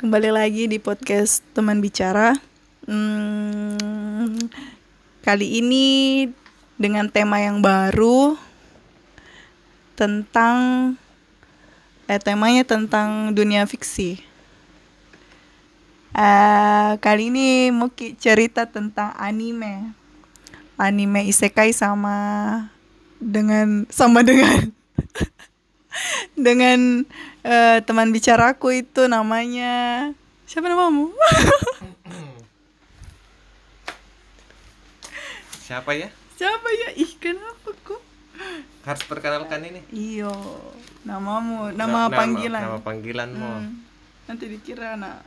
Kembali lagi di podcast teman bicara. Hmm, kali ini dengan tema yang baru tentang eh temanya tentang dunia fiksi. Eh, kali ini mau cerita tentang anime. Anime isekai sama dengan sama dengan dengan eh, teman bicaraku itu namanya siapa namamu? Siapa ya? siapa ya? Ih kenapa kok? Harus perkenalkan ini. Iyo, namamu, nama, panggilan. Nama panggilanmu. Hmm, Nanti dikira anak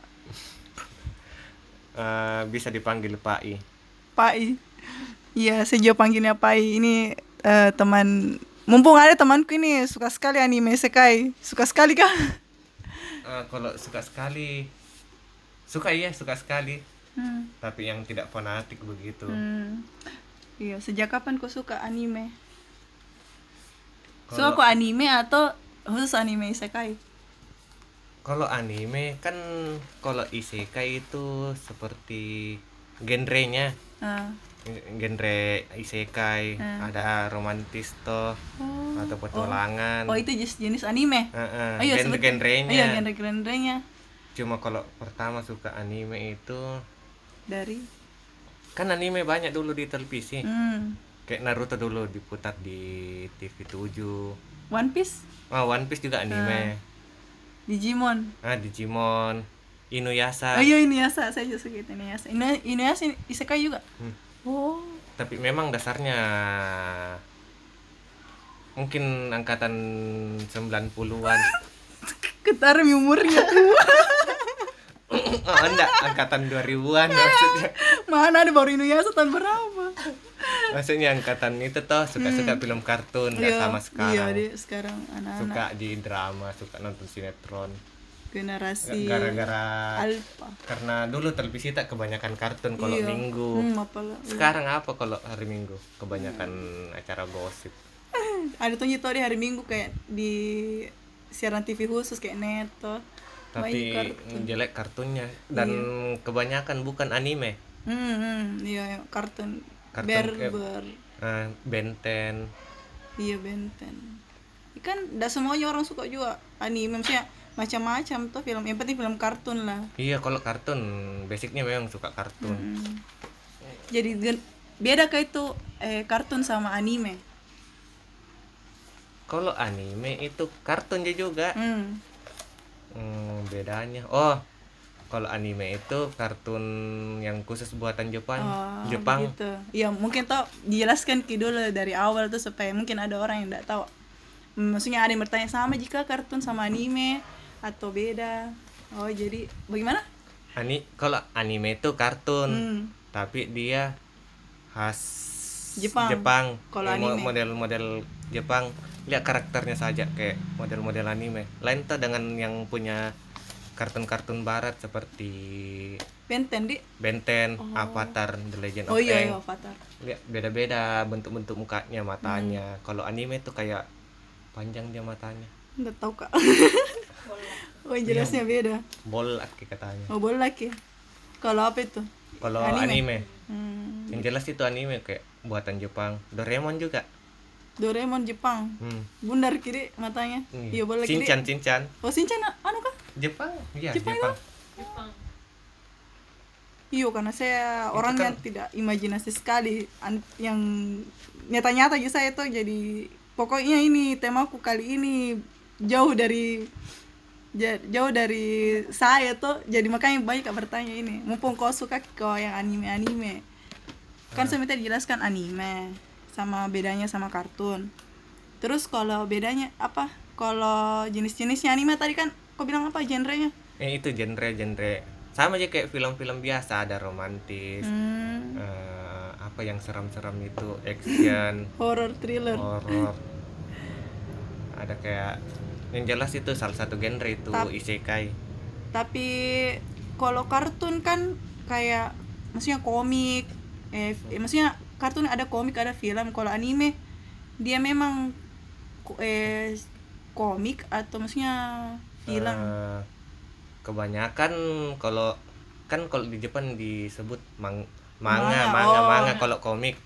Eh, bisa dipanggil Pak I. Pai. Iya, sejauh panggilnya Pai. Ini eh, teman mumpung ada temanku ini suka sekali anime isekai. Suka sekali kah? Eh, kalau suka sekali, suka iya suka sekali. Hmm. Tapi yang tidak fanatik begitu. Hmm. Iya, sejak kapan kau suka anime? Kalau- Suka kok anime atau khusus anime isekai? Kalau anime kan kalau isekai itu seperti genrenya. Ah. Genre isekai Hmm. ada romantis toh Oh. atau petualangan. Oh, itu jenis jenis anime. Heeh, Oh, iya, genre- genrenya. Iya, genre-genrenya Cuma kalau pertama suka anime itu dari kan anime banyak dulu di televisi. hmm. Kayak Naruto dulu diputar di TV 7. One Piece, Oh, One Piece juga anime. Digimon. Ah, Digimon, Inuyasha. Oh iya Inuyasha, saya juga suka Inuyasha. Inu- Inuyasha isekai juga. Hmm. Oh. Tapi memang dasarnya mungkin angkatan 90-an. Ketar umurnya tua. oh, enggak, angkatan 2000-an maksudnya. Mana ada baru Inuyasha tahun berapa? Maksudnya angkatan itu toh suka-suka film kartun, enggak Iya, sama Iya, sekarang. dia sekarang anak-anak suka di drama, suka nonton sinetron. Generasi Gara-gara alpha. karena dulu televisi tak kebanyakan kartun kalau Iya. minggu. Hmm, apalah. Sekarang apa kalau hari Minggu? Kebanyakan acara gosip. Ada tuh tau di hari Minggu kayak di siaran TV khusus kayak Neto. Tapi kartun. jelek kartunnya dan kebanyakan bukan anime. Hmm, hmm, iya, iya, kartun. Kartun Berber. Eh, Benten. Iya Benten. Kan tidak semuanya orang suka juga anime, maksudnya macam-macam tuh film. Yang penting film kartun lah. Iya, kalau kartun basicnya memang suka kartun. Hmm. Jadi beda kayak itu eh, kartun sama anime. Kalau anime itu kartun dia juga. Hmm. Hmm, bedanya. Oh, kalau anime itu kartun yang khusus buatan Jepang. Oh, Jepang. Gitu. Ya mungkin tau dijelaskan ki dulu dari awal tuh supaya mungkin ada orang yang tidak tahu. Hmm, Maksudnya ada yang bertanya sama jika kartun sama anime atau beda. Oh jadi bagaimana? Ani kalau anime itu kartun, Hmm. tapi dia khas Jepang. Jepang. Kalau mo- anime. model-model Jepang, lihat karakternya saja kayak model-model anime. Lain tuh dengan yang punya kartun-kartun barat seperti Benten di. Benten, Avatar, The Legend Oh of iya, iya Aang. Avatar. Lihat beda-beda bentuk-bentuk mukanya, matanya. Hmm. Kalau anime tuh kayak panjang dia matanya. Nggak tahu kak. oh yang jelasnya beda. Bolat kayak katanya. Oh boleh lagi. Kalau apa itu? Kalau Anime. anime, Hmm. yang jelas itu anime kayak buatan Jepang. Doraemon juga. Doraemon Jepang. Hmm. Bundar kiri matanya. Iya boleh kiri. Cinchan, Cinchan. Oh Shinchan anu kah? Jepang, iya Jepang Jepang. Iya karena saya Itu orangnya kan- tidak imajinasi sekali An- yang nyata-nyata aja saya tuh jadi pokoknya ini temaku kali ini jauh dari jauh dari saya tuh jadi makanya banyak yang bertanya ini mumpung kau suka kau yang anime-anime. Kan saya minta dijelaskan anime sama bedanya sama kartun. Terus kalau bedanya apa? Kalau jenis-jenisnya anime tadi kan kau bilang apa genrenya? Eh itu genre-genre sama aja kayak film-film biasa ada romantis, hmm, eh, apa yang seram-seram itu action, horror thriller. horror. Ada kayak yang jelas itu salah satu genre itu Tap- isekai. tapi kalau kartun kan kayak maksudnya komik eh, eh, maksudnya kartun ada komik ada film kalau anime dia memang eh komik atau maksudnya film Eh, kebanyakan kalau kan kalau di Jepang disebut mang, manga Manga, manga oh. manga kalau komik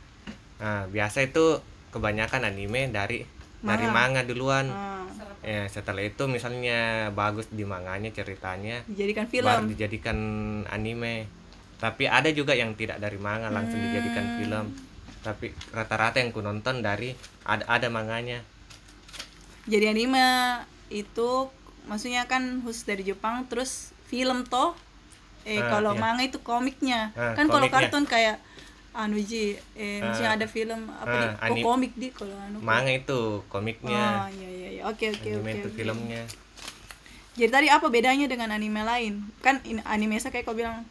nah biasa itu kebanyakan anime dari dari manga duluan. Ah, ya setelah itu misalnya bagus di manganya ceritanya. Dijadikan baru film. dijadikan anime. Tapi ada juga yang tidak dari manga langsung Hmm. dijadikan film. Tapi rata-rata yang ku nonton dari ada ada manganya. Jadi anime itu maksudnya kan khusus dari Jepang terus film toh? Eh Ah, kalau iya. manga itu komiknya. Ah, kan kalau komiknya. kartun kayak anu ji eh Ah. ada film apa oh, anim- komik di kalau anu? Manga itu komiknya. Oh iya iya iya. Oke oke anime oke itu filmnya. Jadi tadi apa bedanya dengan anime lain? Kan in, anime isekai kau bilang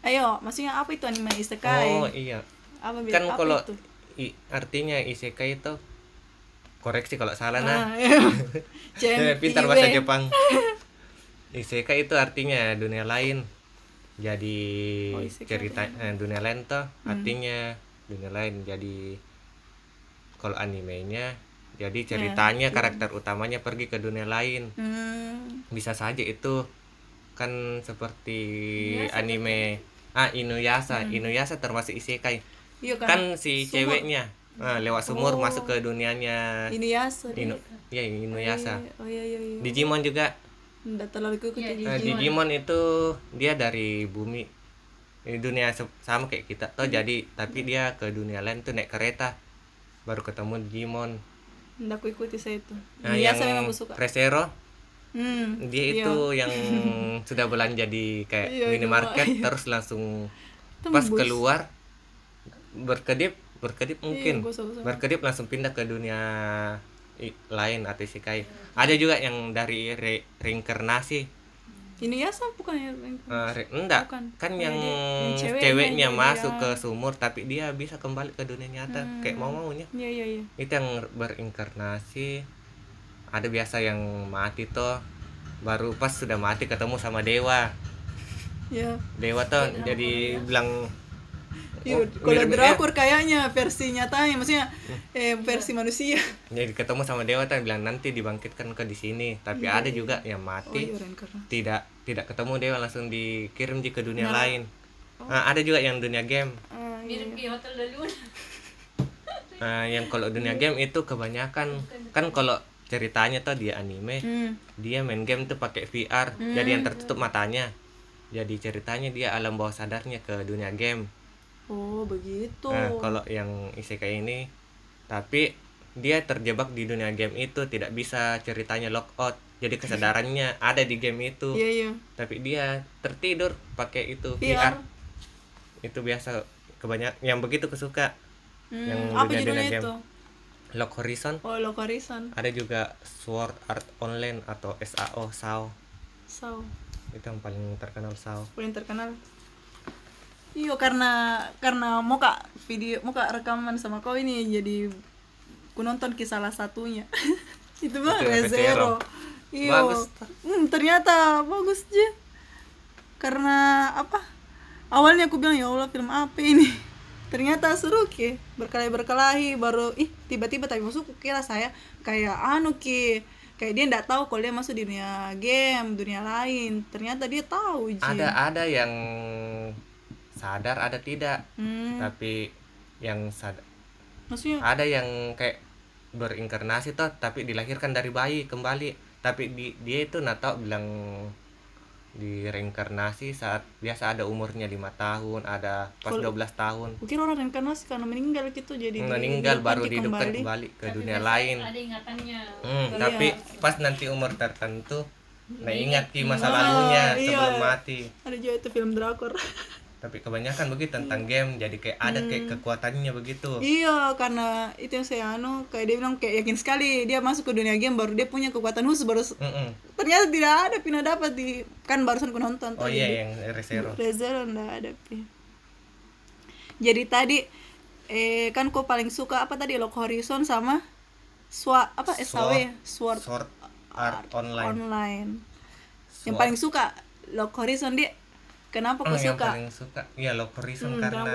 ayo maksudnya apa itu anime isekai? Oh iya. Apa beda kan apa kalau itu? i- artinya isekai itu koreksi kalau salah Ah, nah iya. Eh, pintar bahasa Jepang. Isekai itu artinya dunia lain jadi Oh, cerita eh, dunia lain tuh artinya dunia lain. Jadi kalau animenya jadi ceritanya karakter utamanya pergi ke dunia lain. Hmm, bisa saja itu kan seperti anime. Ah Inuyasha. Inuyasha termasuk isekai. Iya kan, kan si ceweknya ah, lewat sumur masuk ke dunianya. Ini ya sorry. Inu ya Inuyasha. Oh iya iya iya. Digimon juga Nggak terlalu ikuti Nah, Digimon. Itu dia dari bumi. Di dunia sama kayak kita. Tuh jadi tapi dia ke dunia lain tuh naik kereta. Baru ketemu Digimon. Nggak aku ikuti saya itu. Nah, Biasa yang suka. Resero hmm, dia iya. itu yang sudah belanja di kayak Iya, minimarket iya. terus langsung pas Tembus. keluar berkedip berkedip mungkin. Iya, berkedip langsung pindah ke dunia lain atau isekai ada juga yang dari re- reinkarnasi. Ini ya sama bukan ya re- enggak. Bukan. kan yang, yang ceweknya ceweknya masuk ya. ke sumur tapi dia bisa kembali ke dunia nyata. Hmm. kayak mau maunya iya iya iya. Itu yang berinkarnasi ada biasa yang mati tuh baru pas sudah mati ketemu sama dewa. Iya. Dewa tuh jadi bilang Iya, oh, kalau drakor kayaknya versi nyatanya, maksudnya eh, versi manusia. jadi ketemu sama dewa tuh bilang nanti dibangkitkan ke di sini. Tapi ada juga yang Oh mati iya, reinkarnasi. tidak tidak ketemu dewa langsung dikirim di ke dunia Nah. lain. Nah, ada juga yang dunia game. Ah, iya. mirip kayak hotel Nah, yang kalau dunia game itu kebanyakan kan kalau ceritanya tuh dia anime Hmm. dia main game tuh pakai VR jadi yang tertutup matanya. Jadi ceritanya dia alam bawah sadarnya ke dunia game Oh, begitu. nah kalau yang isekai ini tapi dia terjebak di dunia game itu tidak bisa ceritanya lockout jadi kesadarannya ada di game itu Iya, iya. tapi dia tertidur pakai itu VR. VR itu biasa kebanyak yang begitu kesuka Hmm, Yang apa judulnya game. itu? Lock Horizon Oh, Lock Horizon. ada juga Sword Art Online atau SAO SAO So, itu yang paling terkenal SAO paling terkenal. Iya, karena karena mau kak video, mau kak rekaman sama kau ini jadi ku nonton kisah salah satunya. itu mah. Rezero. Iya. Bagus. Hmm, ternyata bagus je. Karena apa? Awalnya aku bilang ya Allah film apa ini? Ternyata seru ki, berkelahi berkelahi baru ih tiba-tiba tapi masuk kira saya kayak anu ki kayak dia ndak tahu kalau dia masuk di dunia game dunia lain ternyata dia tahu ji ada ada yang sadar ada tidak. Hmm, tapi yang sadar maksudnya ada yang kayak berinkarnasi toh tapi dilahirkan dari bayi kembali. Tapi di, dia itu tahu bilang di reinkarnasi saat biasa ada umurnya lima tahun ada pas Kalau- 12 tahun. Mungkin orang reinkarnasi karena meninggal gitu jadi di- meninggal baru dihidupkan kembali. kembali ke Tapi dunia lain. ada ingatannya. Hmm, Iya. tapi pas nanti umur tertentu nah ingat ki masa lalunya iya. sebelum mati. Ada juga itu film drakor tapi kebanyakan begitu tentang game jadi kayak ada kayak kekuatannya begitu. Iya karena itu yang saya anu kayak dia bilang kayak yakin sekali dia masuk ke dunia game baru dia punya kekuatan khusus baru Mm-mm. ternyata tidak ada pina dapat di kan barusan ku nonton oh iya yang Resero Rezero ndak ada pi jadi tadi eh kan kau paling suka apa tadi Lock Horizon sama Swa apa SAW ya? Sword Sword Art Online. Online. Yang paling suka Lock Horizon dia kenapa Oh, yang suka? paling suka ya Horizon Hmm, karena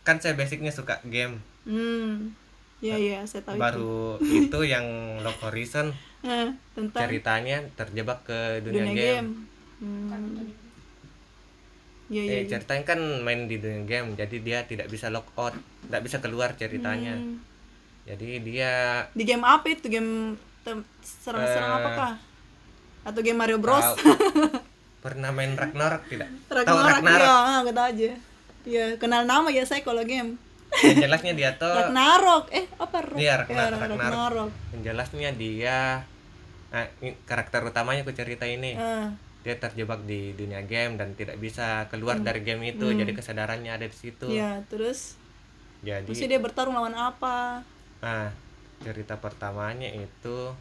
kan saya basicnya suka game Hmm. Iya iya saya tahu itu. baru itu yang Lock Horizon Eh, tentang ceritanya terjebak ke dunia, dunia game, game. Hmm. Iya iya. Eh, ceritanya kan main di dunia game jadi dia tidak bisa lock out tidak bisa keluar ceritanya Hmm. jadi dia Di game apa itu? Game serang-serang Eh, apakah? Atau game Mario Bros? tahu- pernah main Ragnarok tidak tahu Ragnarok, Ragnarok ya, ah, kata aja. Ya, kenal nama ya saya kalau game. yang jelasnya dia tuh Ragnarok. Eh, apa? Ro- Iya, Ya, Ragnar- Ragnarok. Ragnarok. yang jelasnya dia nah, ini karakter utamanya aku cerita ini Ah, dia terjebak di dunia game dan tidak bisa keluar dari game itu jadi kesadarannya ada di situ Hmm. ya, terus jadi mesti dia bertarung lawan apa? nah cerita pertamanya itu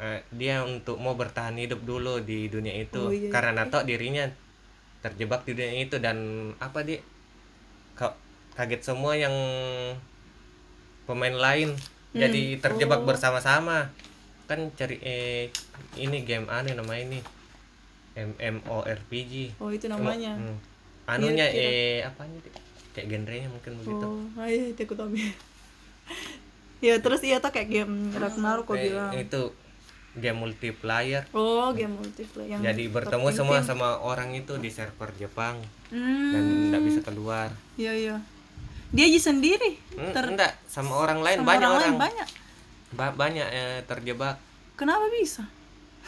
eh, dia untuk mau bertahan hidup dulu di dunia itu Oh, iya. karena nato dirinya terjebak di dunia itu dan apa dia kaget semua yang pemain lain jadi terjebak Oh. bersama-sama kan cari eh, ini game aneh nama ini MMORPG Oh, itu namanya. Hmm. anunya Kira-kira. eh apanya Dik? kayak genrenya mungkin begitu Oh, ay, aku tahu. ya, terus iya tuh kayak game Ragnarok kok Eh, bilang. itu game multiplayer Oh, game multiplayer yang jadi bertemu top semua sama orang itu di server Jepang Hmm, dan tidak bisa keluar iya iya. Dia aja sendiri. Hmm, Ter enggak sama orang lain sama banyak orang orang, lain banyak. Ba- banyak eh, terjebak Kenapa bisa?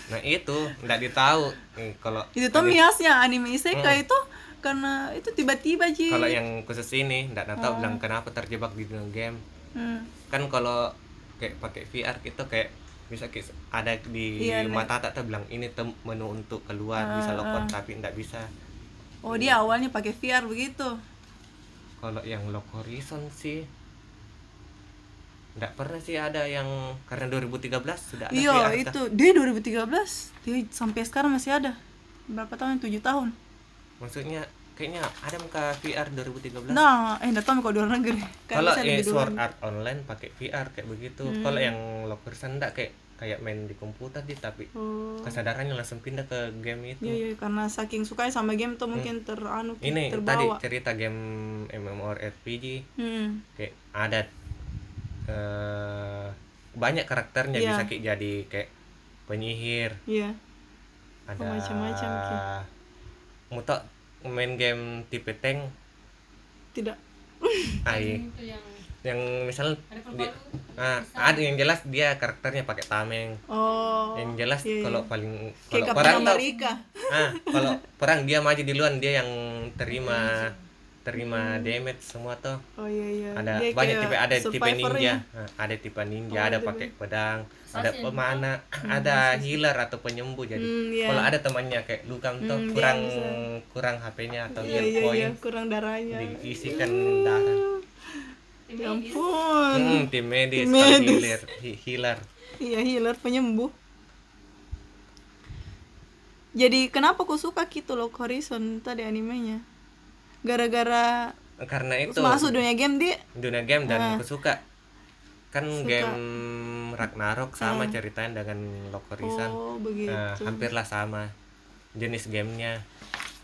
nah itu enggak ditahu Eh, kalau Itu tuh miasnya anime isekai itu karena itu tiba-tiba. Hmm. kalau yang khusus ini enggak tahu bilang kenapa terjebak di dunia game Hmm. kan kalau kayak pakai VR gitu kayak bisa ada di Iya, Ah, mata tak bilang ini tem menu untuk keluar bisa lock out tapi enggak bisa Oh, dia awalnya pakai VR begitu. kalau yang Lock Horizon sih enggak pernah sih ada yang karena 2013 sudah ada Iya, itu dia 2013. Dia sampai sekarang masih ada. Berapa tahun? 7 tahun. maksudnya kayaknya ada muka VR 2013 Nah, eh tahu kalau di luar negeri. Kalau eh. Sword Art Online pakai VR kayak begitu kalau yang Lock Horizon enggak kayak kayak main di komputer sih tapi Oh. kesadarannya langsung pindah ke game itu Iya, iya, karena saking sukanya sama game tuh mungkin teranu Hmm. ini tadi terbawa. cerita game MMORPG Hmm. kayak ada eh banyak karakternya Iya. bisa kayak jadi kayak penyihir Iya. ada macam-macam, Ki. Main game tipe tank Tidak. ai itu yang yang misalnya ada dia, ah, ada yang jelas dia karakternya pakai tameng Oh. yang jelas iya, iya. kalau paling kalau perang tuh America. ah kalau perang dia maju duluan dia yang terima terima damage semua tuh Oh iya iya. ada Dia banyak tipe ada tipe ninja Nah, ada tipe ninja Oh, ada pakai pedang ada pemana ada healer atau penyembuh jadi Hmm, iya. kalau ada temannya kayak lukam tuh Hmm, kurang bisa. kurang HP-nya atau Iya heal iya point iya, kurang darahnya. diisikan darah tim Ya ampun. hmm, tim medis, Tim medis. healer he- healer Iya healer penyembuh. Jadi kenapa kau suka gitu loh Horizon tadi animenya? Gara-gara karena itu masuk dunia game dia dunia game dan Ah. aku suka kan Suka. game Ragnarok sama ceritanya dengan Lock Horizon oh begitu. Nah, hampirlah sama jenis gamenya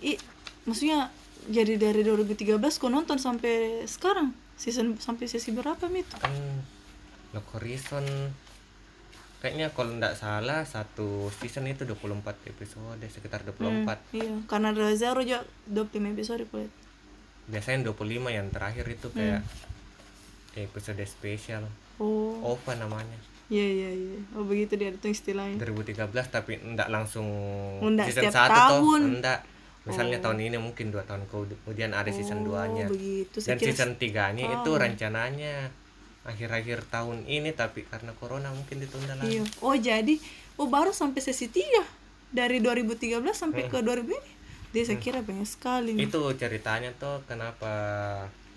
I, maksudnya jadi dari 2013 kau nonton sampai sekarang season sampai sesi berapa mit? kan Lock Horizon kayaknya kalau nggak salah satu season itu 24 episode sekitar 24 Iya, karena ada Zero juga 25 episode kulit. Biasanya 25 yang terakhir itu kayak episode spesial Oh, OVA namanya iya iya iya. Oh begitu dia itu istilahnya. 2013 tapi nggak langsung Nggak season setiap 1 tahun. toh enggak misalnya tahun ini mungkin dua tahun kemudian ada season 2 nya Oh begitu. dan kira season 3 nya itu rencananya akhir-akhir tahun ini tapi karena corona mungkin ditunda lagi Iya. Oh jadi, oh baru sampai sesi 3 dari 2013 sampai Hmm. ke 2000 ini. Dia saya kira banyak sekali. nih. itu ceritanya tuh kenapa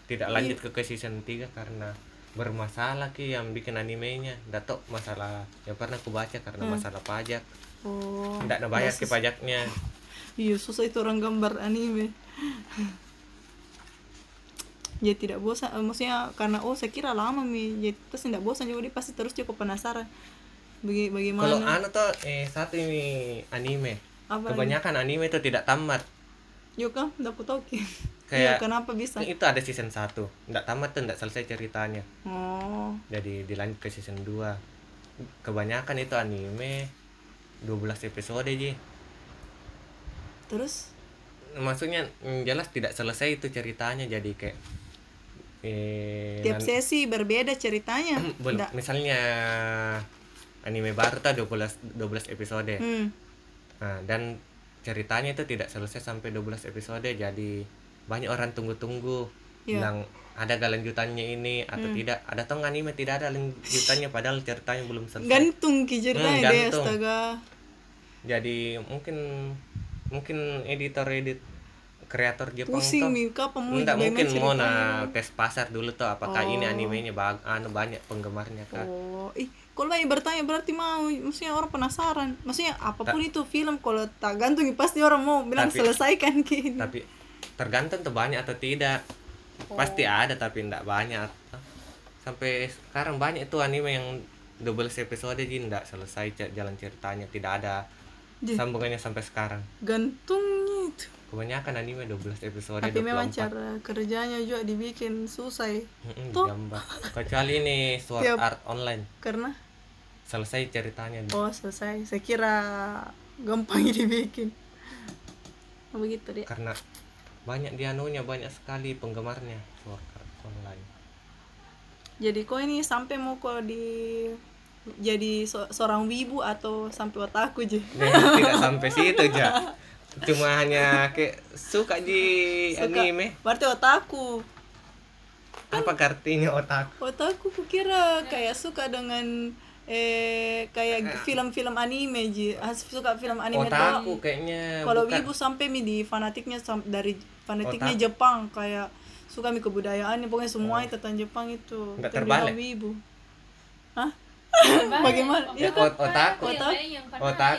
tidak Iya. lanjut ke, ke season 3 karena bermasalah ki yang bikin animenya tahu masalah yang pernah aku baca karena Hmm. masalah pajak Oh. nggak bayar ke pajaknya Iya susah itu orang gambar anime. ya tidak bosan, eh, maksudnya karena oh saya kira lama mi, jadi terus tidak bosan juga dia pasti terus cukup penasaran. Baga- bagaimana? kalau anu tuh eh satu ini anime Apa kebanyakan anime itu tidak tamat. Yuk kan, tidak aku tahu. Iya, kayak kenapa bisa? itu ada season 1 nggak tamat tuh nggak selesai ceritanya. Oh, jadi dilanjut ke season 2 kebanyakan itu anime. 12 episode ji. Terus? Maksudnya mm, jelas tidak selesai itu ceritanya. Jadi kayak eh, tiap sesi berbeda ceritanya. belum Nggak. misalnya anime baru tuh 12 12 episode. Hmm. Nah dan ceritanya itu tidak selesai sampai 12 episode jadi banyak orang tunggu-tunggu Iya. bilang ada gak lanjutannya ini atau Hmm. tidak ada toh anime tidak ada lanjutannya padahal ceritanya belum selesai Gantung ki ceritanya Hmm, deh, gantung. astaga. jadi mungkin mungkin editor edit kreator Jepang Pusing tuh nih, enggak mungkin mau ceritanya? na tes pasar dulu tuh apakah ini Oh. animenya bag anu banyak penggemarnya kah Oh, ih, kalau banyak bertanya berarti mau, maksudnya orang penasaran. Maksudnya apa pun itu film kalau tak gantung pasti orang mau bilang Tapi- selesaikan gini. tapi tergantung tuh banyak atau tidak pasti Oh. ada tapi enggak banyak sampai sekarang banyak tuh anime yang double episode aja enggak selesai jalan ceritanya tidak ada Ji. sambungannya sampai sekarang Gantungnya itu. kebanyakan anime 12 episode Tapi memang 24. cara kerjanya juga dibikin susah ya. Mm-mm, Tuh. digambar kecuali ini Sword Tiap- Art Online Karena selesai ceritanya oh selesai. Saya kira gampang dibikin. Oh, begitu deh. karena banyak dia anunya banyak sekali penggemarnya Sword Art Online Jadi kok ini sampai mau kok di jadi so- seorang wibu atau sampai otaku aja. Nah, tidak sampai situ aja cuma hanya kayak suka di Suka. anime Berarti otaku. apa artinya otak Otaku kukira kayak suka dengan eh kayak film-film anime ji. Ah, suka film anime otaku kayaknya Kalau wibu sampai mi di fanatiknya sam- dari fanatiknya Otaku. Jepang kayak suka mi kebudayaannya pokoknya semua itu tentang Jepang itu. Nggak terbalik? wibu. Hah? Bagaimana? ya, Iya kan? ot- otaku Otak. otak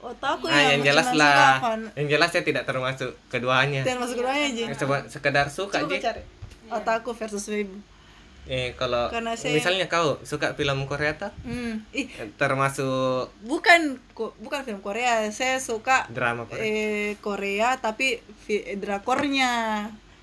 Otaku ah yang yang jelas lah yang jelas saya tidak termasuk keduanya Dan masuk keduanya aja. coba sekedar suka Coba aja cari. Otaku versus wibu. eh kalau Karena saya- misalnya kau suka film Korea tuh Hmm. Ih, termasuk bukan ko- bukan film Korea. Saya suka drama Korea eh Korea tapi vi-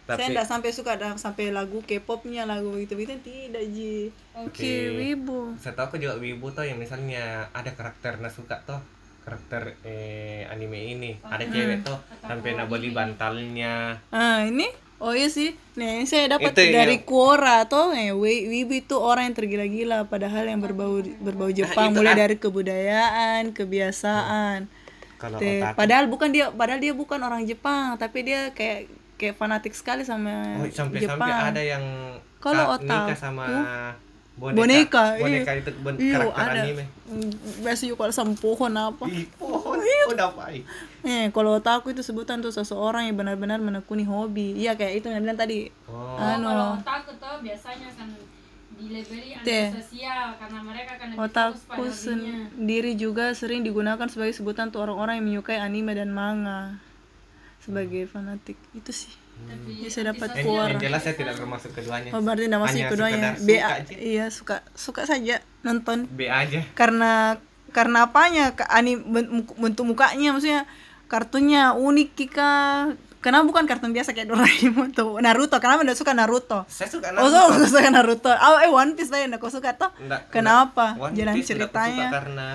drakornya. Saya Tapi- enggak sampai suka ada sampai lagu K-popnya lagu itu itu tidak ji. Oke, Oke. wibu. setahu aku juga wibu tuh yang misalnya ada karakter suka tuh karakter eh, anime ini. Ada cewek tuh sampai na beli bantalnya. Ah, ini? Oh iya sih, nih saya dapat Itu dari yang- Quora tuh, eh, wi- wibu itu orang yang tergila-gila, padahal yang berbau berbau Jepang, itu mulai dari kebudayaan, kebiasaan. kalau padahal bukan dia, padahal dia bukan orang Jepang, tapi dia kayak kayak fanatik sekali sama oh, sampai Jepang. sampai ada yang Kalau ka- otak, nikah sama boneka boneka, iya. boneka itu bon- Iya, karakter ada. anime Mm, Biasa juga kalau sama pohon apa. Ih, pohon udah baik Eh, kalau otaku itu sebutan tuh seseorang yang benar-benar menekuni hobi. Iya kayak itu yang bilang tadi. oh Anu. kalau otaku tuh biasanya kan dilabeli Teh. anak sosial karena mereka kan lebih fokus Otaku sendiri juga sering digunakan sebagai sebutan tuh orang-orang yang menyukai anime dan manga sebagai fanatik. Itu sih. Tapi Ya, saya dapat keluar. yang jelas saya tidak termasuk keduanya Oh, berarti nama masih Hanya keduanya. B iya suka suka saja nonton. B aja Karena karena apanya? Ke anime bentuk mukanya maksudnya kartunnya unik Kika. Kenapa bukan kartun biasa kayak Doraemon tuh Naruto? Kenapa enggak suka Naruto? saya suka Oh, Naruto. so, suka Naruto. Oh, eh One Piece lah yang aku suka tuh. Kenapa? Jalan ceritanya. karena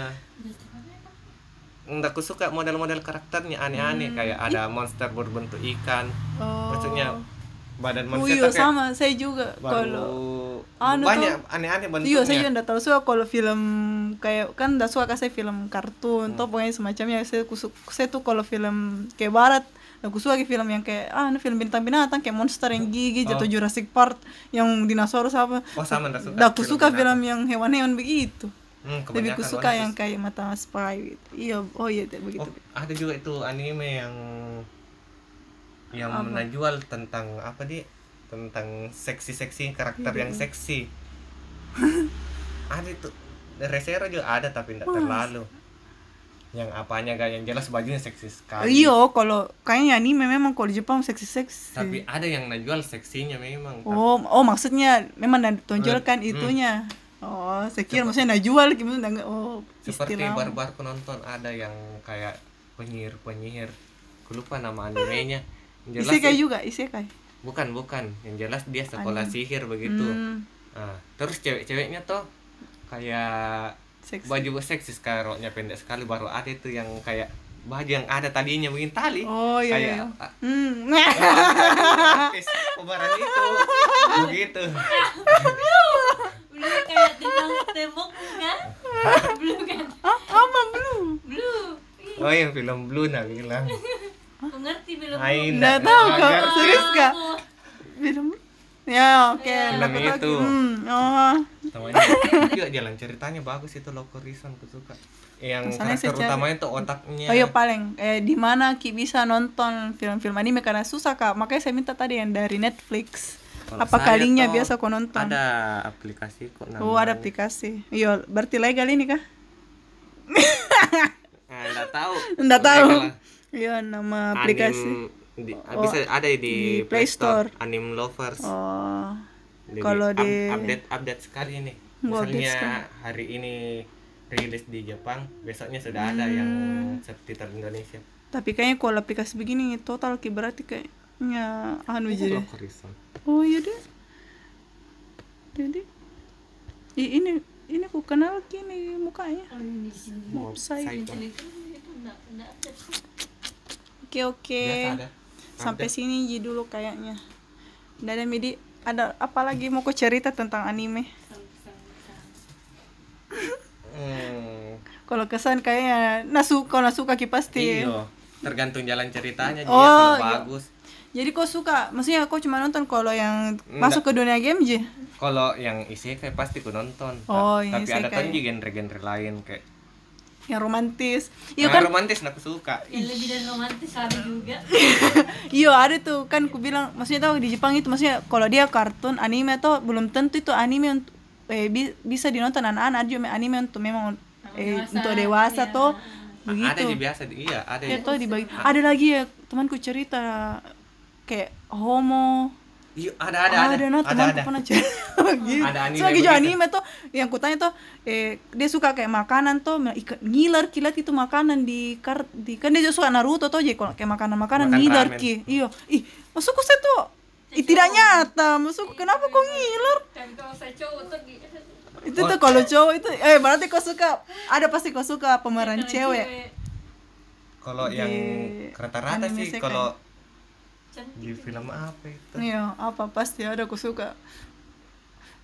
nggak aku suka model-model karakternya aneh-aneh kayak ada monster berbentuk ikan. Hmm. Oh. maksudnya badan Oh manusia tuh kayak sama, saya juga kalau banyak Anu tuh- aneh-aneh bentuknya. Iya, saya juga enggak tahu suka kalau film kayak kan enggak suka kasih film kartun Hmm. atau pokoknya semacamnya. Saya kusuk, saya tuh kalau film kayak barat aku suka kayak film yang kayak ah ini film bintang-binatang kayak monster yang gigi jatuh Jurassic Park yang dinosaurus apa. Oh sama nggak suka aku suka film yang hewan-hewan begitu Hmm, lebih aku suka yang kayak mata spy gitu. iya oh iya begitu. Oh, ada juga itu anime yang yang menjual tentang apa dia? Tentang seksi-seksi karakter yang seksi. Ada itu. Resero juga ada tapi tidak terlalu. Yang apanya gak yang jelas bajunya seksi sekali. Iya kalau kayaknya anime memang kalau di Jepang seksi-seksi. Tapi ada yang menjual seksinya memang Oh, oh maksudnya memang nak Hmm. tonjolkan itunya. Oh, saya kira maksudnya nak jual gimana enggak oh seperti istilah. baru-baru aku nonton ada yang kayak penyihir penyihir aku lupa nama animenya Yang jelas Isekai juga, isekai. bukan bukan yang jelas dia sekolah sihir begitu Hmm, Nah, terus cewek-ceweknya tuh kayak seksi. baju seksis kayak roknya pendek sekali baru ada itu yang kayak baju yang ada tadinya begini tali Oh iya kayak iya. Hmm. kobaran itu begitu Blue kayak tembok tembok kan? Blue kan? ah? Blue. Ih, oh yang film Blue nah bilang Aku ngerti film Blue. Nggak nggak- tahu ngerti. Serius kak? Belum. Ya oke. Film Aku tahu. itu. Hmm, oh. namanya juga jalan ceritanya bagus itu Loco Reason aku suka yang Masalahnya karakter secara- utamanya tuh otaknya Oh iya paling eh di mana Ki bisa nonton film-film anime karena susah kak makanya saya minta tadi yang dari Netflix Kalau apa kalinya biasa kau nonton? ada aplikasi kok namanya. Oh ada aplikasi. Iya berarti legal ini kah? Nah, tahu. Nggak tahu. iya nama Anim aplikasi di, Oh, bisa ada di, di Play Store. Store. Anim Lovers. Oh kalau di- update update sekali nih. Misalnya hari ini rilis di Jepang besoknya sudah ada yang Hmm. subtitle Indonesia. Tapi kayaknya kalau aplikasi begini total berarti kayaknya anu jadi. oh iya deh. Jadi ini ini aku kenal gini mukanya. Oh, enggak ada. oke oke. Sampai sini aja dulu kayaknya. Nggak ada midi. Ada apa lagi? Mau kau cerita tentang anime? Hmm, kalau kesan kayaknya nasu kalau suka ki pasti iyo tergantung jalan ceritanya dia Oh, kalau iya. bagus jadi kau suka? Maksudnya kau cuma nonton kalau yang Nggak. masuk ke dunia game aja? Kalau yang isekai pasti ku nonton Oh, Ta- yang tapi ada kan juga genre-genre lain kayak yang romantis. Iya yang kan? romantis aku suka. Yang lebih dari romantis ada juga. iya ada tuh. Kan ku bilang maksudnya tahu di Jepang itu maksudnya kalau dia kartun anime tuh belum tentu itu anime untuk eh, bi- bisa dinonton anak-anak. Ada juga anime untuk memang eh, dewasa, untuk dewasa iya. tuh ada begitu. di biasa di- iya ada ya. yang- tuh dibagi ada lagi ya temanku cerita kayak homo. Iya ada ada ada. nah ada temanku ada. pernah cerita gitu. Ada anime Sebagai juga anime tuh yang kutanya tuh eh dia suka kayak makanan tuh ikan ngiler kilat itu makanan di kar di kan dia juga suka Naruto tuh jadi kalau kayak makanan makanan Makan ngiler ramen. ki. Iya. Ih masukku saya tuh ih, tidak nyata masuk kenapa kok ngiler? Tapi kalau saya cowok tuh gitu. itu tuh kalau cowok itu eh berarti kau suka ada pasti kau suka pemeran Kalau cewek. kalau yang rata-rata sih kalau Cantik. di film apa itu? Iya apa pasti ada aku suka.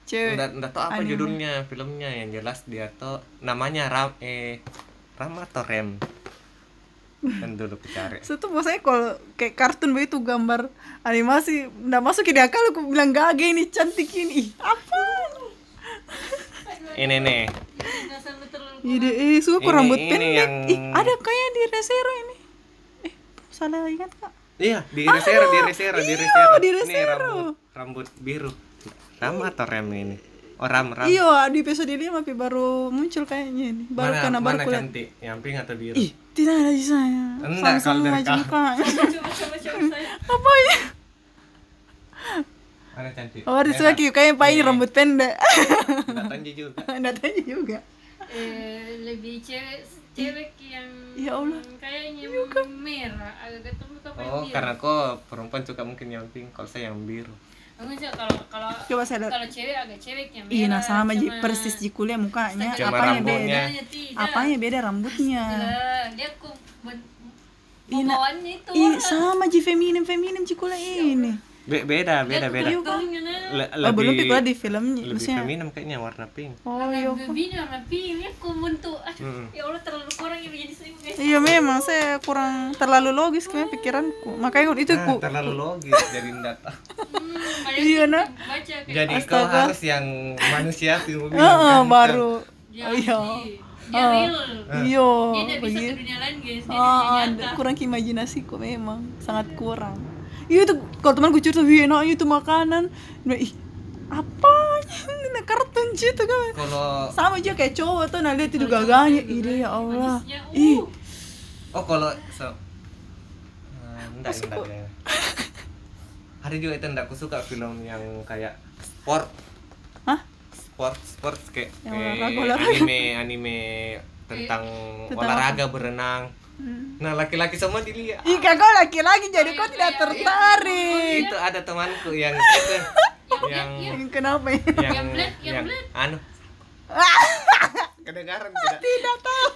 Cewek. Nggak, nggak tahu apa anime. judulnya filmnya. Yang jelas dia tuh namanya Ram eh Ram atau Rem? Kan dulu aku cari. Saya tuh maksudnya kalau kayak kartun begitu gambar animasi nggak masuk di akal aku bilang gage ini cantik ini. Ih apa? Ini nih ide eh suka Ini- rambut ini pendek. yang- ih ada kayak di Resero ini. Eh salah ingat kak iya di Resero di Resero di iya, Resero. di ini Resero. rambut rambut biru. Ram atau Rem ini? Oh Ram Ram iya di episode lima tapi baru muncul kayaknya ini. Baru mana karena baru mana kulihat cantik? Yang pink atau biru? Ih tidak ada di saya Enggak, kalau dari aja kau. mukanya. coba coba coba saya apa ya? Mana cantik? Oh ada Ki, kayaknya pak ini rambut pendek. Nggak tanji juga. Nggak tanya juga. Eh, lebih cewek cewek yang Ya Allah. kayaknya merah agak ketemu apa yang oh biru karena kok perempuan suka mungkin yang pink kalau saya yang biru sih kalau kalau coba saya lihat kalau cewek agak cewek yang nah merah, sama ji cuma- persis di kuliah mukanya. Cuma apanya rambutnya. beda? Tidak Apanya beda rambutnya? Lah, dia kok nah- bawaannya itu Ih, sama ji feminim feminim di kuliah ini. Be- beda beda beda Turunnya nah. Le- Oh, belum lebih di filmnya. lebih Maksudnya. feminim kayaknya warna pink Oh, iya. Begini warna pink, ya. Aduh, Mm. ya Allah terlalu kurang ya menjadi. Iya memang saya kurang terlalu logis kayak pikiranku. Makanya itu Nah, ku terlalu logis jadi data Hmm, Iya, nah. jadi kau harus yang manusia film Heeh, baru. dia Oh, iya. asli. Dia Oh. real. Iya, Dia bisa ke dunia lain guys, dia Ah, nyata. kurang imajinasiku memang sangat kurang. Iya itu kalau temanku cerita, "Wih, enaknya itu makanan." Nah, ih, apa? Ini kartun gitu kan. kalau sama aja kayak cowok tuh nah lihat itu gagahnya ide ya Allah uh. ih oh kalau so nah, enggak enggak ada juga itu enggak aku suka film yang kayak sport hah sport sport kayak, Yang kayak olahraga, olahraga. anime anime tentang Tentang olahraga berenang nah laki-laki semua dilihat Ih, kak kau laki-laki jadi kau tidak tertarik. itu ada temanku yang itu yang Kenapa ya? yang Yang bled, yang yang bled. anu kedengaran tidak Tidak tahu.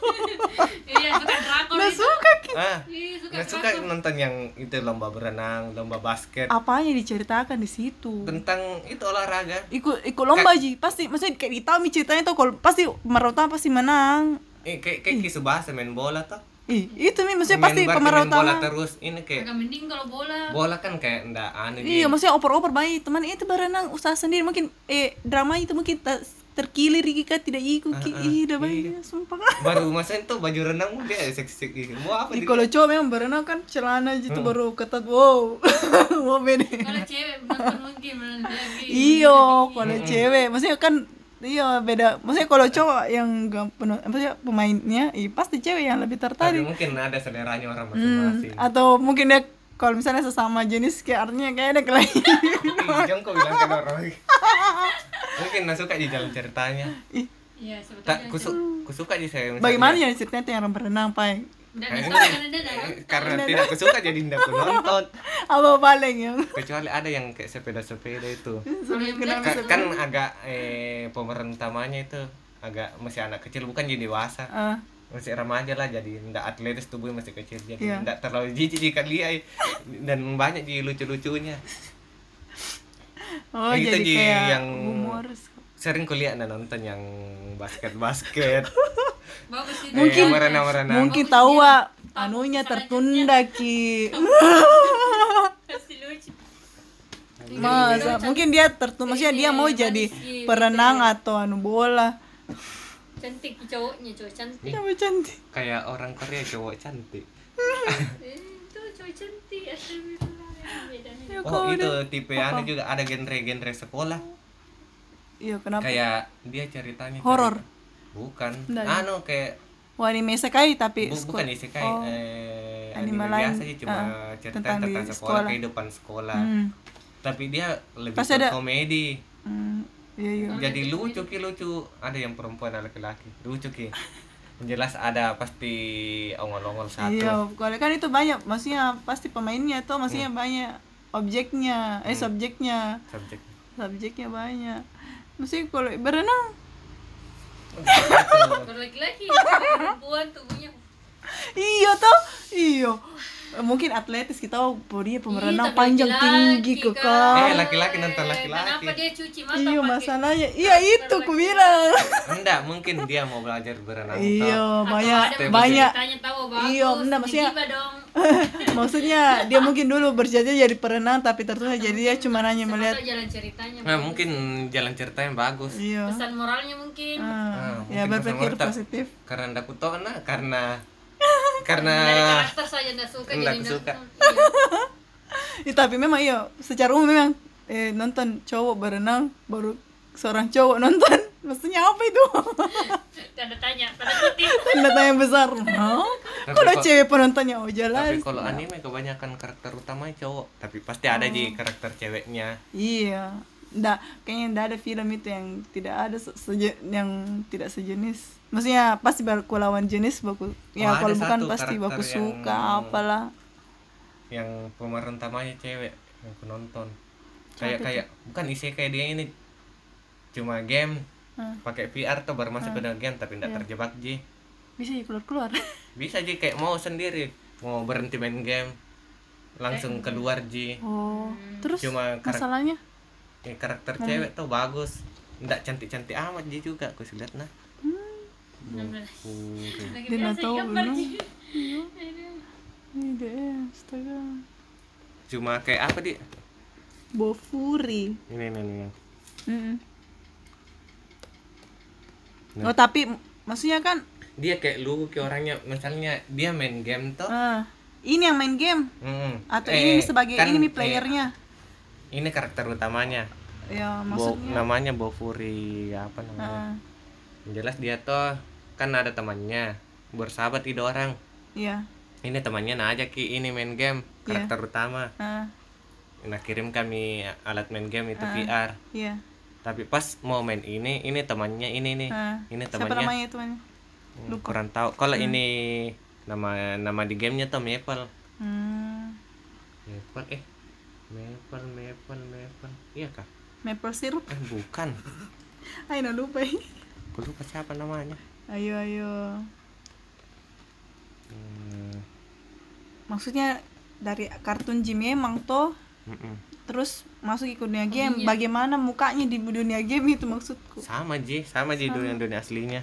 Iya, suka drakor suka Ki. ah Iya, suka nggak suka nonton yang itu lomba berenang lomba basket Apanya diceritakan di situ? tentang itu olahraga Ikut ikut lomba ji pasti maksudnya kayak di tahu mi ceritanya tuh kalau pasti utama pasti menang. eh kayak kayak Ki Subasa main bola tuh Ih, itu mi maksudnya pasti pemeran main bola utama. terus ini kayak Agak mending kalau bola. bola kan kayak ndak anu Iya, Ji. maksudnya oper-oper baik teman itu berenang usaha sendiri mungkin eh drama itu mungkin ta- terkilir kan tidak ikut Ki. Ah, ah, Ih, udah iya. baik sumpah. baru masa itu baju renang dia seksi-seksi mau apa Ih, dia? kalau cowok memang berenang kan celana gitu baru ketat wow. Mau beda. Kalau cewek mungkin lagi. Iyo, kalau cewek, maksudnya kan iya beda. Maksudnya kalau cowok yang gak penuh, maksudnya pemainnya, ih, pasti cewek yang lebih tapi tertarik. mungkin ada seleranya orang Hmm, masing-masing atau mungkin dia kalau misalnya sesama jenis kayak artinya kayak ada kelain. Ih, jangan kau bilang ke orang mungkin nggak suka di dalam ceritanya Ih, Iya, tak sebetulnya. kusu kusuka di saya bagaimana ya ceritanya yang orang berenang, Pai? Karena dia nggak eh, karena tidak kusuka jadi tidak aku nonton Apa paling yang? Kecuali ada yang kayak sepeda-sepeda itu. Kalau yang kenapa Ka- bisa- kan agak eh pemeran utamanya itu agak masih anak kecil bukan jadi dewasa. Ah, masih remaja lah jadi ndak atletis tubuhnya masih kecil jadi Iya. ndak terlalu jijik jika dia. Dan banyak di lucu-lucunya. Oh, Itu jadi kayak yang- humoris. sering kuliah nah nonton yang basket-basket bagus itu. mungkin merenang-merenang Mungkin tahu anunya tertunda Ki. Pasti lucu. Masa mungkin dia tertunda, maksudnya dia mau jadi perenang atau anu bola. Cantik cowoknya, cowok cantik. Siapa cantik? kayak orang Korea cowok cantik Eh, Itu cowok cantik. Ya, oh kau itu tipe anu juga ada genre-genre sekolah Iya, kenapa? kayak dia ceritanya Horor. cerita- bukan Nggak. anu kayak Wah, anime isekai tapi bu- bukan isekai Oh. eh, Anime anime lain. biasa sih cuma Ah, cerita tentang tentang, sekolah, sekolah. kehidupan sekolah Hmm. tapi dia lebih Pasti ke ada- komedi Hmm. Iya, iya. jadi lucu ki lucu ada yang perempuan ada laki-laki lucu ki jelas ada pasti ongol-ongol satu Iya, kalau kan itu banyak, maksudnya pasti pemainnya tuh maksudnya Hmm. banyak objeknya, eh subjeknya, subjek subjeknya banyak. Maksudnya kalau berenang, Kalau laki-laki, perempuan tubuhnya. iya tuh, iya. Mungkin atletis kita tahu bodinya pemerenang tapi panjang laki-laki, tinggi Kak. kekal. eh laki-laki nonton laki-laki Kenapa dia cuci mata Iya masalahnya, iya itu ku bilang. enggak mungkin dia mau belajar berenang Iya banyak banyak. tahu. Iya, enggak, maksudnya-. Maksudnya dia mungkin dulu berjaya jadi perenang tapi ternyata jadi dia cuma hanya melihat. tahu jalan ceritanya. nah, mungkin jalan ceritanya bagus Iya. Pesan moralnya mungkin. Ah, Ah, ya mungkin berpikir positif. karena ndak kutona karena karena Dari karakter saja enggak suka Nggak jadi suka. Iya. Ya, tapi memang iya, secara umum memang eh, nonton cowok berenang baru seorang cowok nonton. Maksudnya apa itu? Tanda tanya, tanda kutip. Tanda tanya besar. Tapi Kalau cewek penontonnya oh jelas. tapi kalau anime kebanyakan karakter utamanya cowok tapi pasti ada di karakter ceweknya Iya. Nggak, kayaknya nggak ada film itu yang tidak ada se- seje- yang tidak sejenis. Maksudnya pasti baku lawan jenis baku. Ya Oh, kalau bukan pasti baku yang- suka apalah. yang pemeran utamanya cewek yang aku nonton. Kayak kayak bukan isekai dia ini. Cuma game Hah. pakai VR tuh baru masuk ke dalam game tapi tidak terjebak ji. Bisa ya keluar-keluar. bisa ji kayak mau sendiri. Mau berhenti main game langsung keluar ji. Oh, terus Cuma karak- masalahnya? Ya, karakter cewek tuh bagus. Nggak cantik-cantik amat ji juga aku sih lihat nah benar. Ji. Ini deh, astaga. cuma kayak apa di Bofuri. ini ini ini Mm. Nah. Oh tapi maksudnya kan dia kayak lu kayak orangnya misalnya dia main game tuh ah, ini yang main game Mm-mm. atau Eh, ini sebagai kan, ini mi eh, playernya ini karakter utamanya ya Bo, maksudnya namanya Bofuri apa namanya Yang jelas dia tuh kan ada temannya bersahabat itu orang. Iya. Ini temannya nah aja ki ini main game Iya. karakter utama. Ah, nah kirim kami alat main game itu Ah. VR iya. Tapi pas mau main ini ini temannya ini nih ah. ini siapa temannya. namanya itu Hmm, kurang tahu. Kalau Hmm. ini nama nama di gamenya tuh Maple. Hmm. Maple eh. Maple Maple Maple. Iya kah? Maple syrup. eh bukan. Ayo lupa. Lupa siapa namanya Ayo ayo. hmm, Maksudnya dari kartun Jimmy emang tuh mm-mm. terus masuk ke dunia game. Bagaimana mukanya di dunia game itu maksudku. sama Ji sama Ji dunia dunia aslinya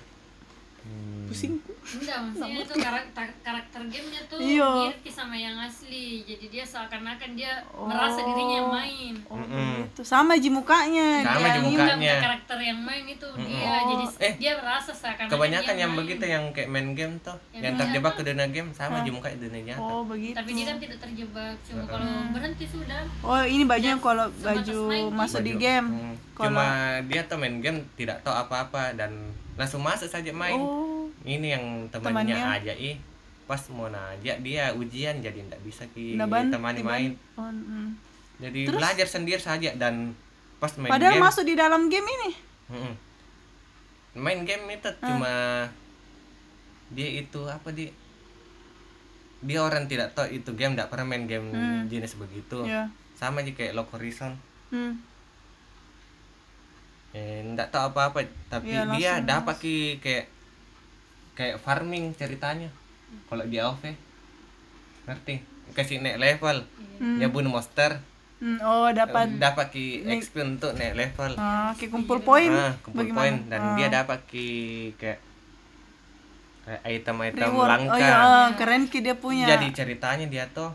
Hmm, Pusing. Enggak, maksudnya itu karakter karakter gamenya tuh Iya. mirip sama yang asli. Jadi dia seakan-akan dia merasa dirinya yang main. Oh, Mm-mm. begitu. Sama ji mukanya. Sama ji ini mukanya. Karakter yang main itu dia. Jadi Eh, dia merasa seakan-akan kebanyakan dia yang main. begitu yang kayak main game tuh Yang yang terjebak ke dunia game sama Ji muka di dunia nyata Oh begitu. Tapi dia kan tidak terjebak. Cuma kalau berhenti sudah. Oh ini bajunya kalau baju masuk di game. Hmm. Kalau cuma dia tuh main game tidak tahu apa-apa dan langsung masuk saja main oh ini yang temannya Temannya. aja ih pas mau najak dia ujian jadi tidak bisa ki Nah, ban- temani main oh, mm. jadi Terus? belajar sendiri saja dan pas main Padahal game masuk di dalam game ini. Main game itu Ah. cuma dia itu apa di dia orang tidak tahu itu game tidak pernah main game Hmm. jenis begitu Ya. sama aja kayak Lock Horizon Hmm. eh nggak tahu apa apa tapi Iya, dia dapat ki kayak kayak farming ceritanya kalau di AoV ngerti kasih naik level Hmm. dia bunuh monster Hmm, Oh dapat dapat ki XP untuk naik level ah, kayak kumpul poin. ah kumpul poin dan Ah. dia dapat ki kayak kayak item-item Reward. langka Oh iya, keren ki dia punya. jadi ceritanya dia tuh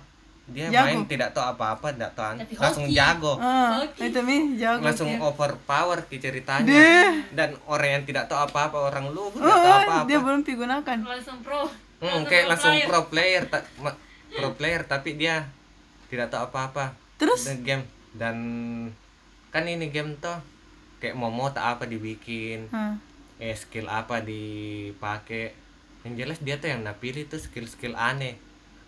dia Jago. main tidak tahu apa-apa tidak tahu Tapi langsung hoki. jago Ah, Oke. itu mi jago. langsung dia. overpower ki ceritanya Deh. dan orang yang tidak tahu apa-apa orang lu tidak Oh, tahu apa-apa dia belum digunakan. Langsung pro. Hmm, kayak langsung player. pro player, ta- ma- pro player tapi dia tidak tahu apa-apa. Terus? Dan game dan kan ini game toh kayak momo tak apa dibikin, Ah. eh skill apa dipakai. Yang jelas dia tuh yang napilih tuh skill-skill aneh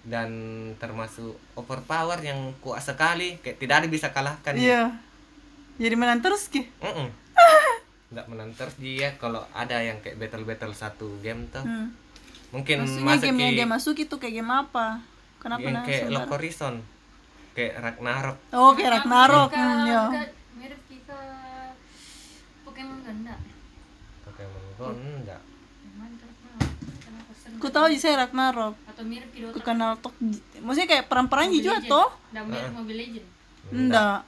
dan termasuk overpower yang kuat sekali, kayak tidak ada bisa kalahkan. Iya. Jadi menang terus ki. Mm-mm. Nggak menang terus dia kalau ada yang kayak battle-battle satu game tuh. Hmm. Mungkin Maksudnya masuk game yang dia masuk itu kayak game apa? Kenapa yang kayak? Lock Horizon kayak Ragnarok Oh, kayak Ragnarok. Ke- Hmm, ya. mirip kita Pokemon kan enggak? Pokemon Go enggak? Ku tahu saya Ragnarok. Atau mirip di Ku kenal tok. Maksudnya kayak perang-perang Mobile juga Legend. toh? Dan mirip Mobile Legend. Enggak.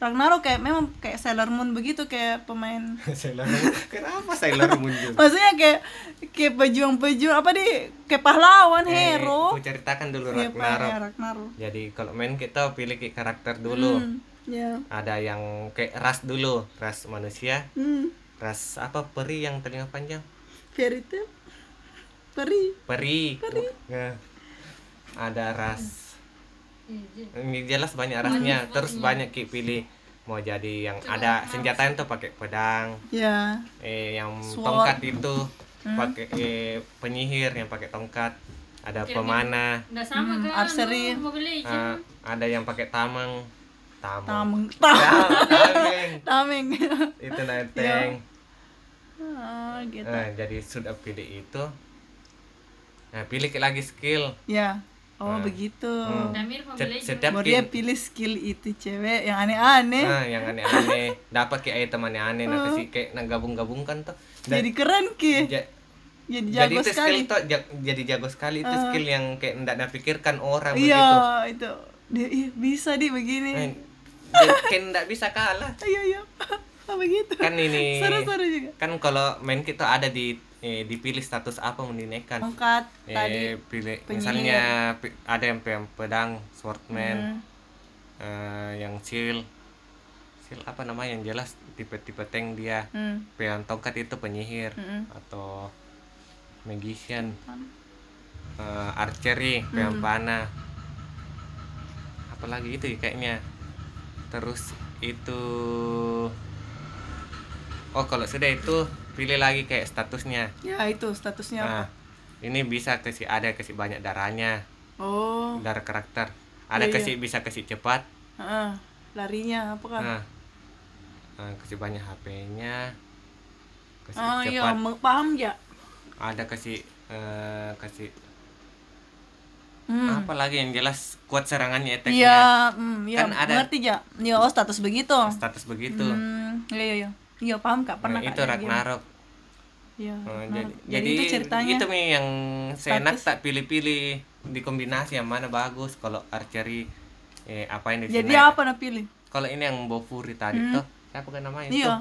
Ragnarok kayak memang kayak Sailor Moon begitu kayak pemain. Sailor Moon kenapa Sailor Moon juga Maksudnya kayak kayak pejuang-pejuang apa di kayak pahlawan Eh, hero. aku ceritakan dulu Iya, Ragnarok ya, Ragnarok. jadi kalau main kita pilih kayak karakter dulu Hmm, ya. ada yang kayak ras dulu ras manusia Hmm. ras apa peri yang telinga panjang Fairy Tail. Peri. peri, Nah, ada ras. Iya, ini jelas banyak rasnya. Terus banyak ki pilih mau jadi yang ada senjatanya tuh pakai pedang. Ya. eh yang Sword. tongkat itu pakai eh, penyihir yang pakai tongkat. Ada pemanah. Enggak sama Hmm, kan? Legend. ah, ada yang pakai tameng. Tameng. Tameng. Tameng. Tameng. itu naik tank ah, gitu. Nah, jadi sudah pilih itu nah pilih lagi skill Ya. Oh, Nah. begitu. Hmm. Setiap Baru dia pilih skill itu cewek yang aneh-aneh. nah yang aneh-aneh dapat kayak item aneh-aneh nah kasih kayak nah, gabung-gabungkan tuh Dan Jadi keren ki. ja- Jadi jadi jago itu sekali. skill tuh ja- jadi jago sekali itu skill yang kayak ndak napikirkan orang Iya, begitu itu. Dia bisa di begini. Eh, dia kayak ndak bisa kalah Iya, iya. Oh, begitu. kan ini Seru-seru juga. kan kalau main kita ada di eh, dipilih status apa mau dinaikkan Tongkat tadi. eh pilih penyihir. misalnya ada yang pe- pedang swordman Hmm. eh, yang shield shield apa namanya yang jelas tipe-tipe tank dia Hmm. tongkat itu penyihir Mm-mm. atau magician eh, archery yang panah apalagi itu ya kayaknya terus itu oh kalau sudah itu pilih lagi kayak statusnya Ya, itu statusnya apa? nah ini bisa kasih ada kasih banyak darahnya Oh. darah karakter ada Iya, iya. kasih bisa kasih cepat Heeh. Larinya apa kan? nah eh, kasih banyak HP-nya kasih Oh cepat iya, paham ya? ada kasih eh, kasih Hmm. apalagi yang jelas kuat serangannya efeknya Iya, hmm, iya, Kan ada- ngerti ya. Iya, oh status begitu. status begitu Hmm, iya iya iya. Iya, paham Kak, pernah Nah, itu. Ragnarok Oh, Ragnarok. jadi, jadi, itu ceritanya. itu Mi yang status. tak pilih-pilih di kombinasi yang mana bagus kalau archery eh, apa di Jadi sini. apa nak pilih? kalau ini yang Bofuri tadi tuh siapa kan namanya Hmm. Iya.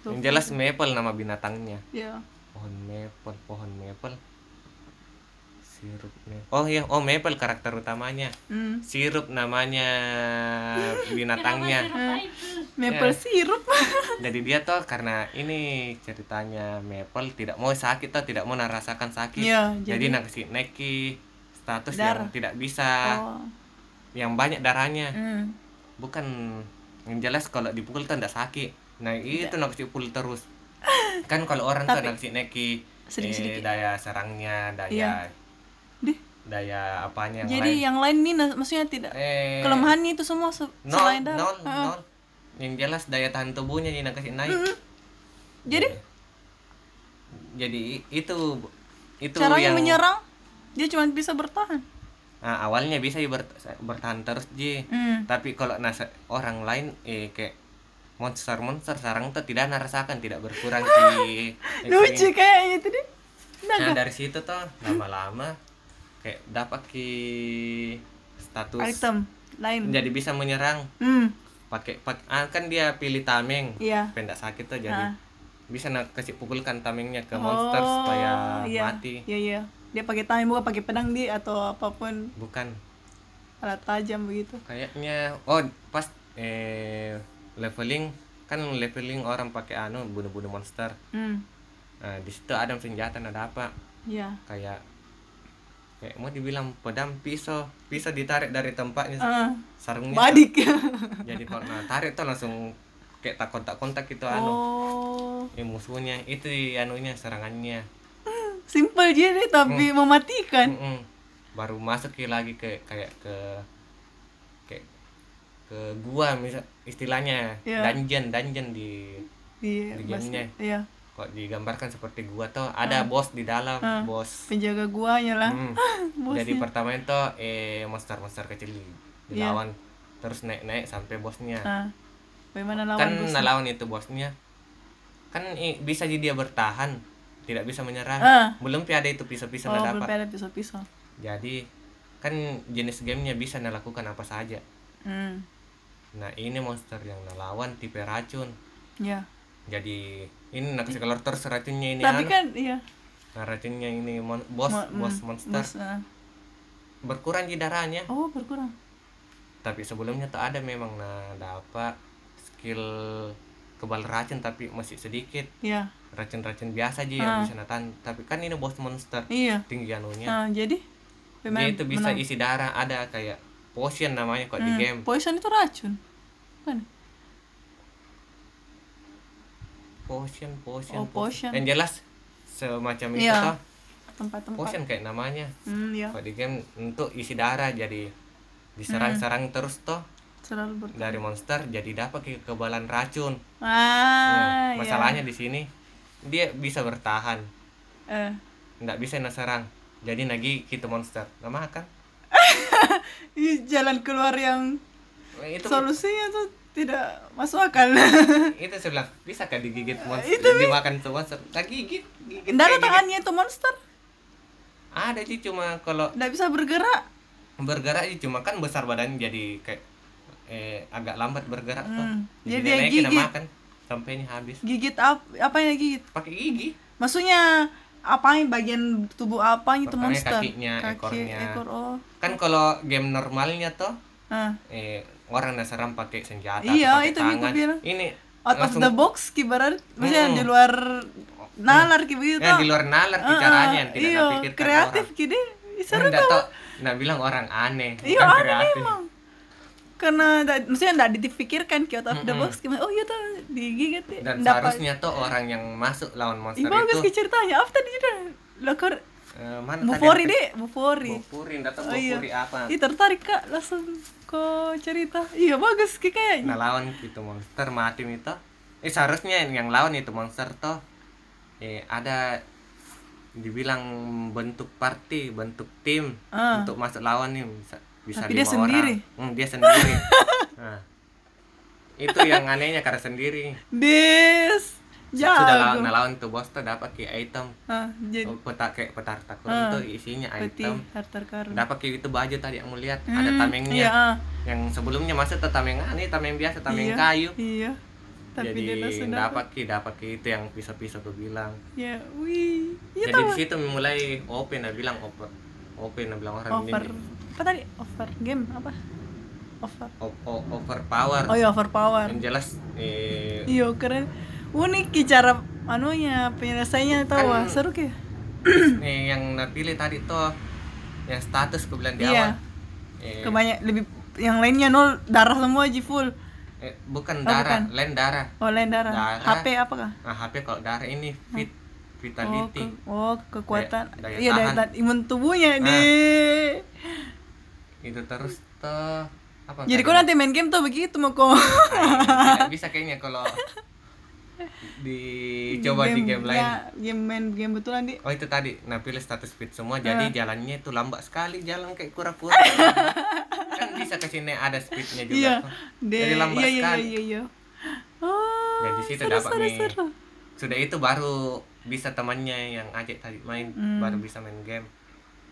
tuh yang jelas maple nama binatangnya Iya. pohon maple pohon maple sirup maple oh iya oh maple karakter utamanya Hmm. sirup namanya binatangnya Apa itu? Maple Ya. sirup. jadi dia tuh karena ini ceritanya maple tidak mau sakit tuh tidak mau merasakan sakit Iya, jadi, jadi- nak kasih naiki status Darah. yang tidak bisa Oh. yang banyak darahnya Hmm. bukan yang jelas kalau dipukul tuh tidak sakit nah itu nak kasih pukul terus kan kalau orang tuh Tapi- kasih naiki Sedikit-sedikit. eh, daya serangnya daya Iya. Daya apanya yang Jadi lain. yang lain nih nah, maksudnya tidak eh, kelemahannya itu semua se- nol selain darah. Heeh. nol yang jelas daya tahan tubuhnya yang nak kasih naik. Jadi? Jadi itu itu caranya yang menyerang dia cuma bisa bertahan. Nah, awalnya bisa ya ber- bertahan terus ji. Hmm. tapi kalau nasa orang lain eh kayak monster-monster sarang tuh tidak merasakan tidak berkurang di Lucu kayaknya itu deh. nah dari situ tuh lama-lama kayak dapat ki status Item lain. jadi bisa menyerang Hmm. pakai pak ah, kan dia pilih tameng Iya. pendak sakit tuh jadi Ah. bisa nak kasih pukulkan tamengnya ke monster supaya Oh, iya. mati Iya iya. Dia pakai tangan bukan pakai pedang di atau apa pun bukan alat tajam begitu. kayaknya oh pas eh leveling kan leveling orang pakai anu bunuh-bunuh monster Hmm. nah di situ ada senjata ada apa Iya. kayak kayak mau dibilang pedang pisau pisau ditarik dari tempatnya Ah, sarungnya badik. jadi kalau nah, tarik tuh langsung kayak tak kontak kontak gitu anu oh. eh, musuhnya itu anunya serangannya Simple aja deh tapi Hmm. mematikan. Mm-mm. baru masuk lagi ke kayak ke kayak ke gua misal istilahnya Iya. dungeon dungeon di Iya, Di gamenya. Iya. Kok digambarkan seperti gua tuh ada bos di dalam Ah. bos Penjaga guanya lah. Hmm. Bosnya. jadi pertama itu eh monster monster kecil Iya. dilawan terus naik naik sampai bosnya Nah, bagaimana lawan kan bosnya? ngelawan itu bosnya kan i- bisa jadi dia bertahan tidak bisa menyerang Ah. belum ada itu pisau-pisau Oh, dapat berbeda pisau-pisau. jadi kan jenis gamenya bisa melakukan apa saja Hmm. nah ini monster yang ngelawan tipe racun Ya. Jadi ini nak kasih keluar terus racunnya ini Tapi anu. kan iya. nah racunnya ini mon- bos Mo- bos hmm, monster bos, ah. berkurang di darahnya Oh, berkurang. tapi sebelumnya tuh ada memang nah dapat skill kebal racun tapi masih sedikit Iya. racun-racun biasa aja Ah. yang bisa natan tapi kan ini bos monster Iya. tinggi anunya Nah, jadi dia itu bisa menang? isi darah ada kayak potion namanya kok di Hmm, game Poison itu racun. Kan? Potion potion Oh, potion. yang jelas semacam itu Iya. toh. Tempat-tempat. potion kayak namanya. Kok di game untuk isi darah jadi diserang-serang terus toh. Selalu dari monster jadi dapat ke- kekebalan racun. Ah, Nah, masalahnya di sini dia bisa bertahan. Eh. nggak bisa naserang jadi lagi kita monster. Nggak makan. Jalan keluar yang Nah, itu solusinya tuh tidak masuk akal. itu saya bilang bisa kan digigit monster Itu, dimakan tuh monster tak gigit gigit Nggak ada tangannya itu monster. ada sih cuma kalau Nggak bisa bergerak. bergerak sih cuma kan besar badannya jadi kayak eh agak lambat bergerak tuh Hmm, jadi jadi dia gigit. makan sampainya habis Gigit apa? Apa yang gigit? pakai gigi Maksudnya apa yang bagian tubuh apa itu monster? kakinya, Kaki, ekornya. ekor. Oh. kan kalau game normalnya tuh Ah. eh orang nasaran pakai senjata Iya, pakai itu tangan aku bilang. ini Out langsung of the box kibaran maksudnya Hmm. di luar nalar ki begitu. ya, di luar nalar Ah, caranya yang tidak iya, dipikirkan kreatif orang. Kan Seru tuh. tau nggak bilang orang aneh Iya, aneh kreatif. memang. Karena nggak- maksudnya enggak dipikirkan ki out of the Mm-mm. box gimana. Oh iya tuh digigit dan Nggak seharusnya tuh orang yang masuk lawan monster bagus itu ki ceritanya. Apa tadi sudah? Lokor eh, mana Bufori deh, Bufori. Bufuri nggak tahu Oh, iya. Apa Ih tertarik kak langsung ke cerita. Iya bagus ki kayaknya. nah lawan itu monster mati itu eh seharusnya yang lawan itu monster tuh eh ada dibilang bentuk party bentuk tim Ah. untuk masuk lawan nih bisa bisa Tapi dia lima sendiri? orang. Hmm, dia sendiri nah, itu yang anehnya karena sendiri Des. sudah lawan Jago. nah, lawan tuh bos tuh dapat ke item Ah, jadi oh, peta kayak petar takut Ah. itu isinya item harta karun. dapat kayak itu baju tadi yang mau lihat ada Hmm, tamengnya Iya. ah. yang sebelumnya masuk tuh tameng aneh tameng biasa tameng Iya, kayu Iya. Tapi jadi dia langsung dapat. ki dapat ki itu yang pisau-pisau gue bilang Ya, wih. Iya jadi di situ mulai open nah bilang open open nah bilang orang Over. ini Apa tadi? Over game apa? Over. o- o- overpower Oh iya overpower. yang jelas eh, Iya keren. Unik ki cara anunya penyelesaiannya tahu Kan- ah. seru ki. nih yang napilih tadi tuh yang status gue bilang di Iya. awal eh, Kebanyak lebih yang lainnya nol darah semua ji full. eh, bukan Oh, darah bukan. lain darah Oh lain darah. Darah. HP apakah? nah HP kalau darah ini fit Oh, vitality ke- oh kekuatan. Daya- daya Iya daya tahan. imun tubuhnya Ah. deh. itu terus tuh apa Jadi kau nanti main game tuh begitu mau kok. Ah, bisa kayaknya kalau dicoba di game lain Ya, game main game betulan di. Oh itu tadi, nah pilih status speed semua, jadi jalannya itu lambat sekali, jalan kayak kura-kura. kan bisa ke sini ada speednya juga. Iya. tuh. Deh. Jadi lambat iya, iya, sekali. iya, iya, iya. Oh. Jadi situ seru, dapat seru, nih. seru. Sudah itu baru bisa temannya yang ajak tadi main, Hmm. baru bisa main game.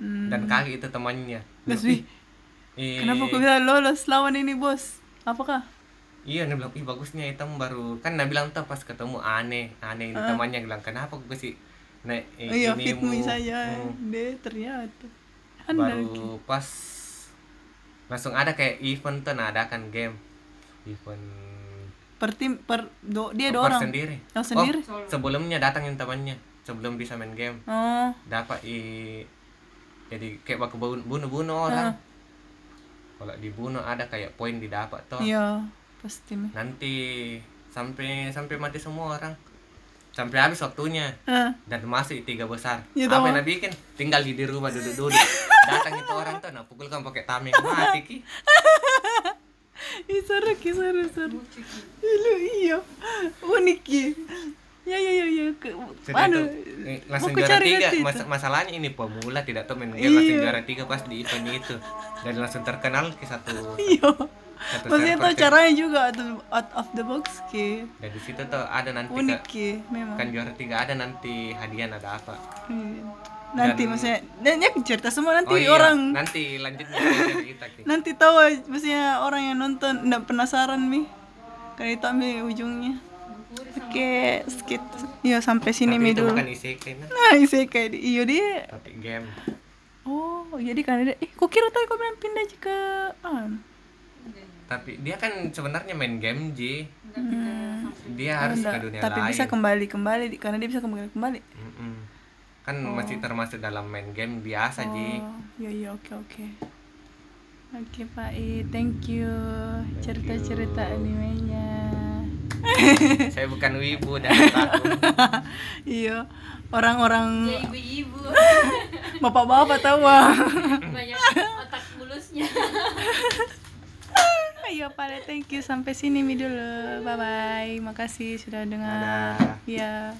Hmm. Dan kaki itu temannya. Terus, wih, Ih, kenapa aku bisa lolos lawan ini bos? Apakah? Iya, dia bilang, ih bagusnya hitam baru. Kan dia bilang tuh pas ketemu aneh, aneh ini temannya bilang, kenapa gue sih Ah. Oh iya, ini fitmu mu?" saja. Hmm. Deh, ternyata. Anda baru pas langsung ada kayak event tuh nah ada kan game event per tim per do, dia dua orang. sendiri Oh, sendiri? oh, sebelumnya datangin temannya sebelum bisa main game Oh. dapat i jadi kayak baku bunuh bunuh orang Ah. kalau dibunuh ada kayak poin didapat tuh Iya, pasti. mah. nanti sampai sampai mati semua orang sampai habis waktunya Ah. dan masih tiga besar Ya, apa yang nak bikin tinggal di di rumah duduk-duduk datang itu orang tuh nah pukul kan pakai tameng mati ki Ih, seru ki, seru, seru. Lu iya. Unik ki. Ya, ya, ya, ya. Ke, anu, eh, langsung juara tiga. Mas- masalahnya ini pemula tidak tahu main game langsung Iya. juara tiga pas di event itu dan langsung terkenal ke satu Iya. Satu Maksudnya ke- caranya juga out of, out of the box ki. dan di situ tuh ada nanti Unik ke- ki, memang. kan juara tiga ada nanti hadiah ada apa. Iya. Nanti Dan- maksudnya dan ya cerita semua nanti oh iya orang nanti lanjutnya dari kita ki. Nanti tahu maksudnya orang yang nonton nggak penasaran mi. Karena itu ambil ujungnya. Oke skip ya sampai sini mi dulu. bukan isekai nah nah isi kayak di- iya dia. Tapi game. Oh jadi kan ada eh kok kira tadi kau bilang pindah ke ah tapi dia kan sebenarnya main game ji. Hmm. dia harus Enggak, ke dunia tapi lain. bisa kembali kembali karena dia bisa kembali kembali. Mm-mm. kan masih termasuk dalam main game biasa ji. Oh iya iya oke oke. Oke Pak I thank you. Cerita cerita animenya. Saya bukan wibu dan takut iya orang-orang Ya ibu-ibu. Bapak-bapak tahu ah. banyak otak mulusnya. Ayo pada thank you sampai sini mi dulu. Bye bye. Makasih sudah dengar. Iya.